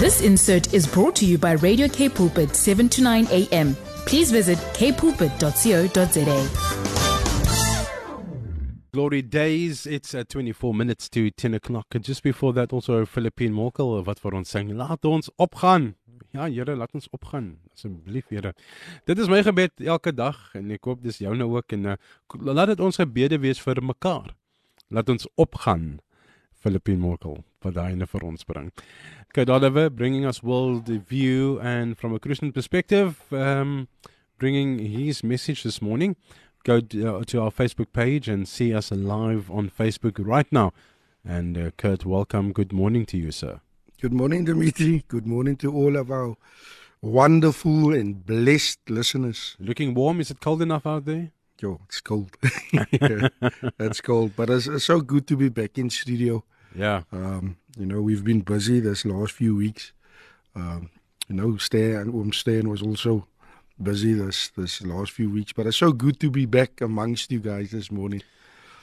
This insert is brought to you by Radio K Pulpit 7 to 9 a.m. Please visit kpulpit.co.za. Glory Days, it's at 24 minutes to 10 o'clock. Just before that also Philippine Mokel wat vir ons sing. Laat ons opgaan. Ja, Here, laat ons opgaan. Asseblief, Here. Dit is my gebed elke dag en ek hoop dis joune ook en uh, laat dit ons gebede wees vir mekaar. Laat ons opgaan. Philippine Mokel wat daai vir ons bring. Kurt Oliver bringing us world view and from a Christian perspective, um, bringing his message this morning. Go to, uh, to our Facebook page and see us live on Facebook right now. And uh, Kurt, welcome. Good morning to you, sir. Good morning, Dimitri. Good morning to all of our wonderful and blessed listeners. Looking warm. Is it cold enough out there? Yo, it's cold. it's cold, but it's, it's so good to be back in studio. Yeah. Um, you know, we've been busy this last few weeks. Um, you know, Stan, um, Stan was also busy this this last few weeks, but it's so good to be back amongst you guys this morning.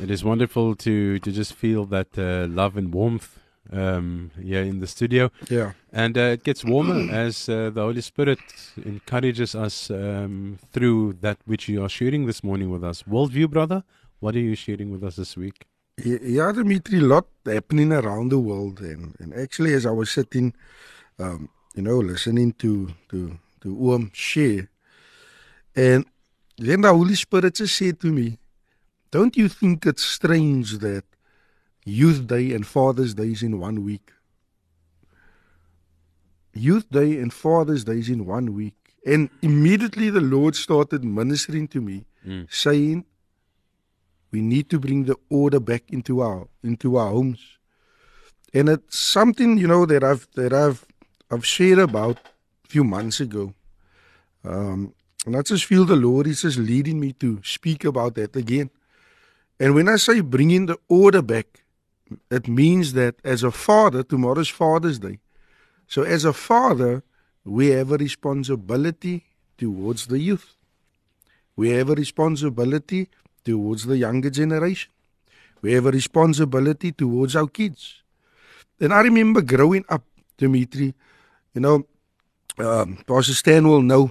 It is wonderful to to just feel that uh, love and warmth um, here in the studio. Yeah, and uh, it gets warmer as uh, the Holy Spirit encourages us um, through that which you are sharing this morning with us. Worldview, brother, what are you sharing with us this week? Yeah, Dimitri, a lot happening around the world, and, and actually, as I was sitting, um, you know, listening to to to Oom share, and then the Holy Spirit just said to me, "Don't you think it's strange that Youth Day and Father's Day is in one week? Youth Day and Father's Day is in one week." And immediately the Lord started ministering to me, mm. saying, we need to bring the order back into our into our homes. And it's something, you know, that I've that I've I've shared about a few months ago. Um, and I just feel the Lord is just leading me to speak about that again. And when I say bringing the order back, it means that as a father, tomorrow's Father's Day. So as a father, we have a responsibility towards the youth. We have a responsibility towards the younger generation. We have a responsibility towards our kids. And I remember growing up, Dimitri, you know, um, Pastor Stan will know,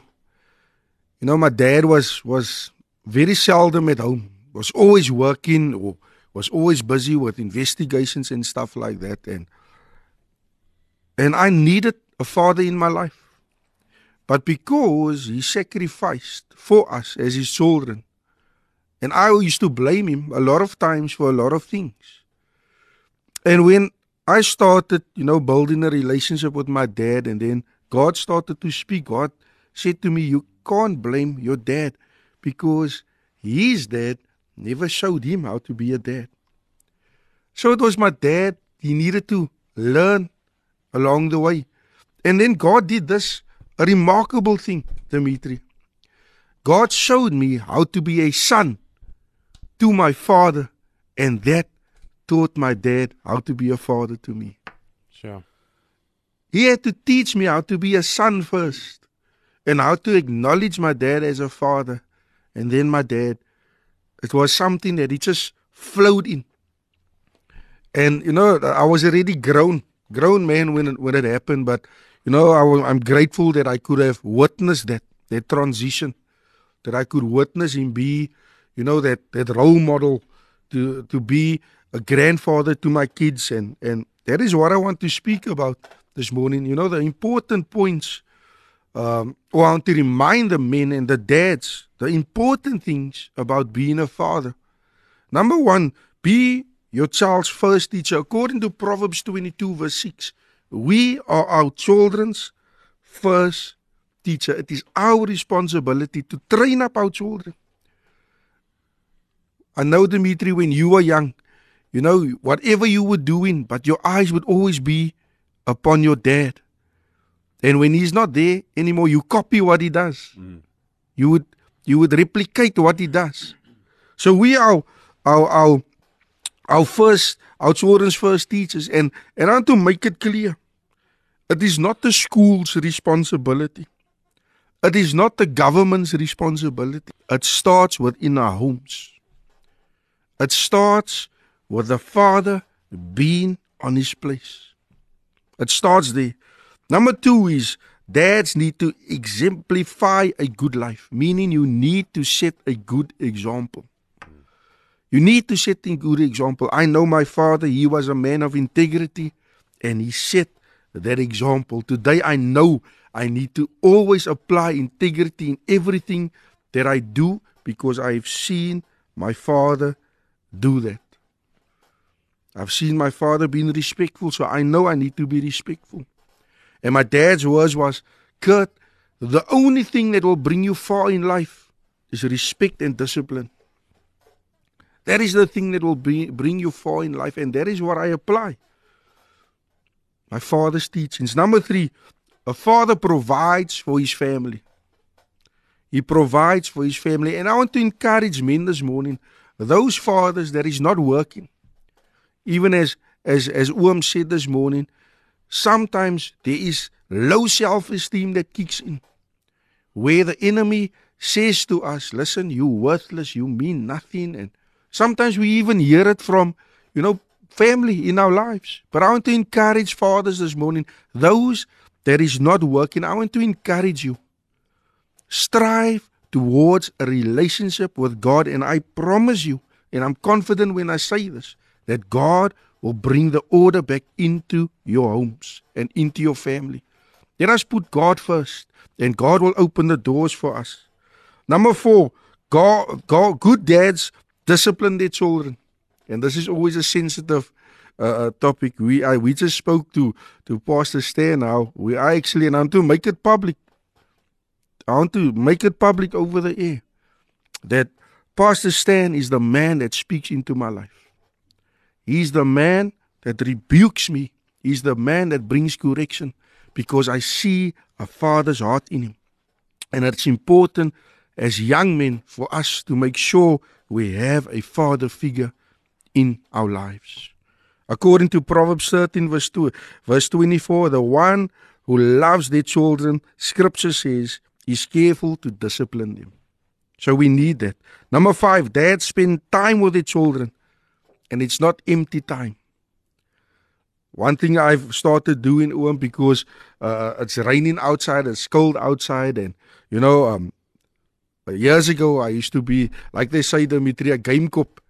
you know, my dad was was very seldom at home, was always working or was always busy with investigations and stuff like that. And and I needed a father in my life. But because he sacrificed for us as his children, and I used to blame him a lot of times for a lot of things. And when I started, you know, building a relationship with my dad, and then God started to speak, God said to me, You can't blame your dad because his dad never showed him how to be a dad. So it was my dad, he needed to learn along the way. And then God did this a remarkable thing, Dimitri. God showed me how to be a son to my father, and that taught my dad how to be a father to me. Sure. He had to teach me how to be a son first, and how to acknowledge my dad as a father, and then my dad. It was something that he just flowed in. And you know, I was already grown, grown man when it, when it happened. But you know, I, I'm grateful that I could have witnessed that that transition, that I could witness him be you know that that role model to to be a grandfather to my kids. And and that is what I want to speak about this morning. You know the important points um I want to remind the men and the dads the important things about being a father. Number 1 be your child's first teacher. According to Proverbs 22 verse 6 we are our children's first teacher. It is our responsibility to train up our children I know, Dimitri, when you were young, you know, whatever you were doing, but your eyes would always be upon your dad. And when he's not there anymore, you copy what he does. Mm. You would you would replicate what he does. So we are our our our first our children's first teachers and and I want to make it clear. It is not the school's responsibility. It is not the government's responsibility. It starts within our homes. It starts with the father being on his place. It starts there. Number two is dads need to exemplify a good life, meaning you need to set a good example. You need to set a good example. I know my father, he was a man of integrity and he set that example. Today I know I need to always apply integrity in everything that I do because I've seen my father do that. I've seen my father being respectful, so I know I need to be respectful. And my dad's words was, Kurt, the only thing that will bring you far in life is respect and discipline. That is the thing that will be, bring you far in life, and that is what I apply. My father's teachings. Number three, a father provides for his family. He provides for his family. And I want to encourage men this morning, those fathers that is not working. Even as as as Oom said this morning, sometimes there is low self-esteem that kicks in. Where the enemy says to us, listen, you worthless, you mean nothing. And sometimes we even hear it from, you know, family in our lives. But I want to encourage fathers this morning, those that is not working, I want to encourage you. Strive towards a relationship with God. And I promise you, and I'm confident when I say this, that God will bring the order back into your homes and into your family. Let us put God first, and God will open the doors for us. Number four, God, God, good dads discipline their children. And this is always a sensitive uh, uh, topic. We I, we just spoke to to Pastor Stan now. We are actually and I want to make it public. I want to make it public over the air that Pastor Stan is the man that speaks into my life. He's the man that rebukes me. He's the man that brings correction because I see a father's heart in him. And it's important as young men for us to make sure we have a father figure in our lives. According to Proverbs 13, verse, 2, verse 24, the one who loves their children, scripture says, is careful to discipline them. So we need that. Number five, dads spend time with their children, and it's not empty time. One thing I've started doing, Oom, because uh, it's raining outside, it's cold outside, and you know, um, years ago I used to be like they say, Dimitri, a game cop.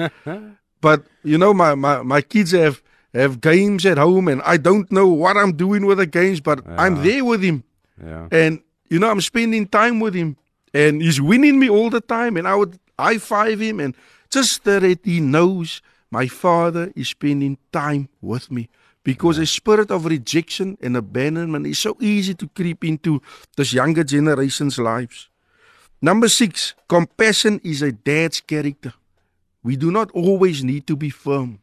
but you know, my, my, my kids have have games at home, and I don't know what I'm doing with the games, but yeah. I'm there with him. Yeah. And you know, I'm spending time with him, and he's winning me all the time. And I would high five him, and just that he knows my father is spending time with me. Because a spirit of rejection and abandonment is so easy to creep into this younger generation's lives. Number six, compassion is a dad's character. We do not always need to be firm.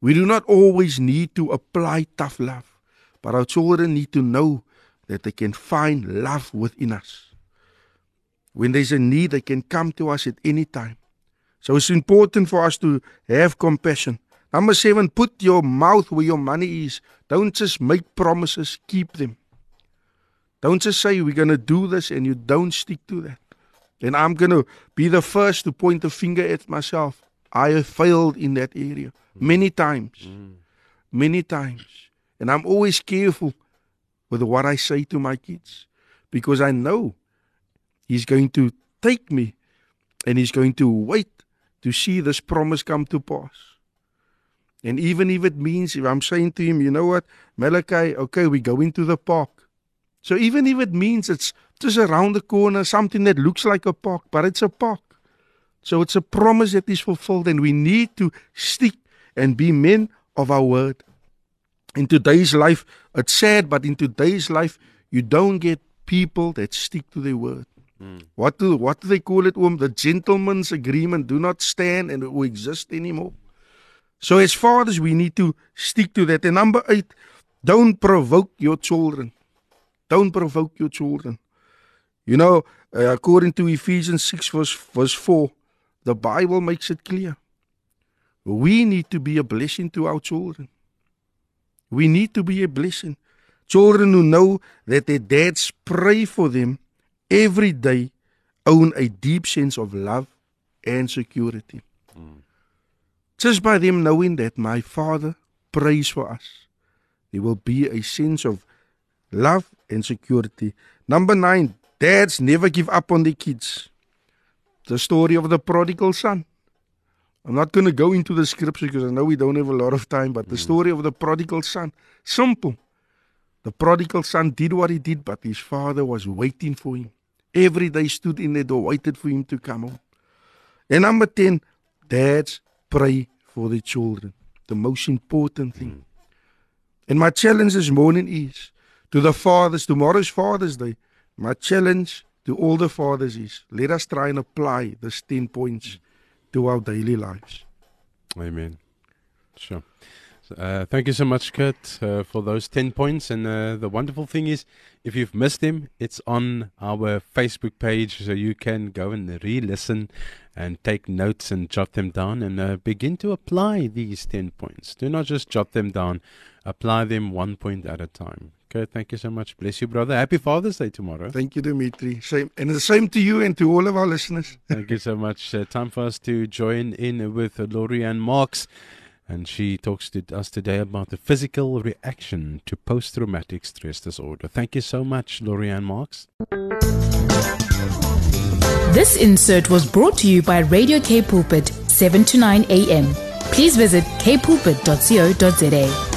We do not always need to apply tough love. But our children need to know that they can find love within us. When there's a need, they can come to us at any time. So it's important for us to have compassion. Number seven, put your mouth where your money is. Don't just make promises, keep them. Don't just say we're going to do this and you don't stick to that. Then I'm going to be the first to point the finger at myself. I have failed in that area many times. Mm. Many times. And I'm always careful with what I say to my kids because I know He's going to take me and He's going to wait to see this promise come to pass. And even if it means, if I'm saying to him, you know what, Malachi, okay, we go into the park. So even if it means it's just around the corner, something that looks like a park, but it's a park. So it's a promise that is fulfilled, and we need to stick and be men of our word. In today's life, it's sad, but in today's life, you don't get people that stick to their word. Mm. What do what do they call it? Um, the gentleman's agreement do not stand and it will exist anymore. So as fathers, we need to stick to that. And number eight, don't provoke your children. Don't provoke your children. You know, uh, according to Ephesians 6, verse, verse 4, the Bible makes it clear. We need to be a blessing to our children. We need to be a blessing. Children who know that their dads pray for them every day own a deep sense of love and security. Mm. Just by them knowing that my father prays for us, there will be a sense of love and security. Number nine, dads never give up on their kids. The story of the prodigal son. I'm not going to go into the scripture because I know we don't have a lot of time, but the hmm. story of the prodigal son. Simple. The prodigal son did what he did, but his father was waiting for him. Every day stood in the door, waited for him to come home. And number 10, dads pray for their children. The most important thing. Hmm. And my challenge this morning is to the fathers, tomorrow's Father's Day. My challenge to all the fathers is let us try and apply this 10 points hmm. To our daily lives. Amen. Sure. Uh, thank you so much, Kurt, uh, for those 10 points. And uh, the wonderful thing is, if you've missed them, it's on our Facebook page, so you can go and re listen and take notes and jot them down and uh, begin to apply these 10 points. Do not just jot them down, apply them one point at a time. Kurt, thank you so much. Bless you, brother. Happy Father's Day tomorrow. Thank you, Dimitri. Same, and the same to you and to all of our listeners. Thank you so much. Uh, time for us to join in with uh, Lorianne Marks. And she talks to us today about the physical reaction to post traumatic stress disorder. Thank you so much, Lorianne Marks. This insert was brought to you by Radio K Pulpit, 7 to 9 a.m. Please visit kpulpit.co.za.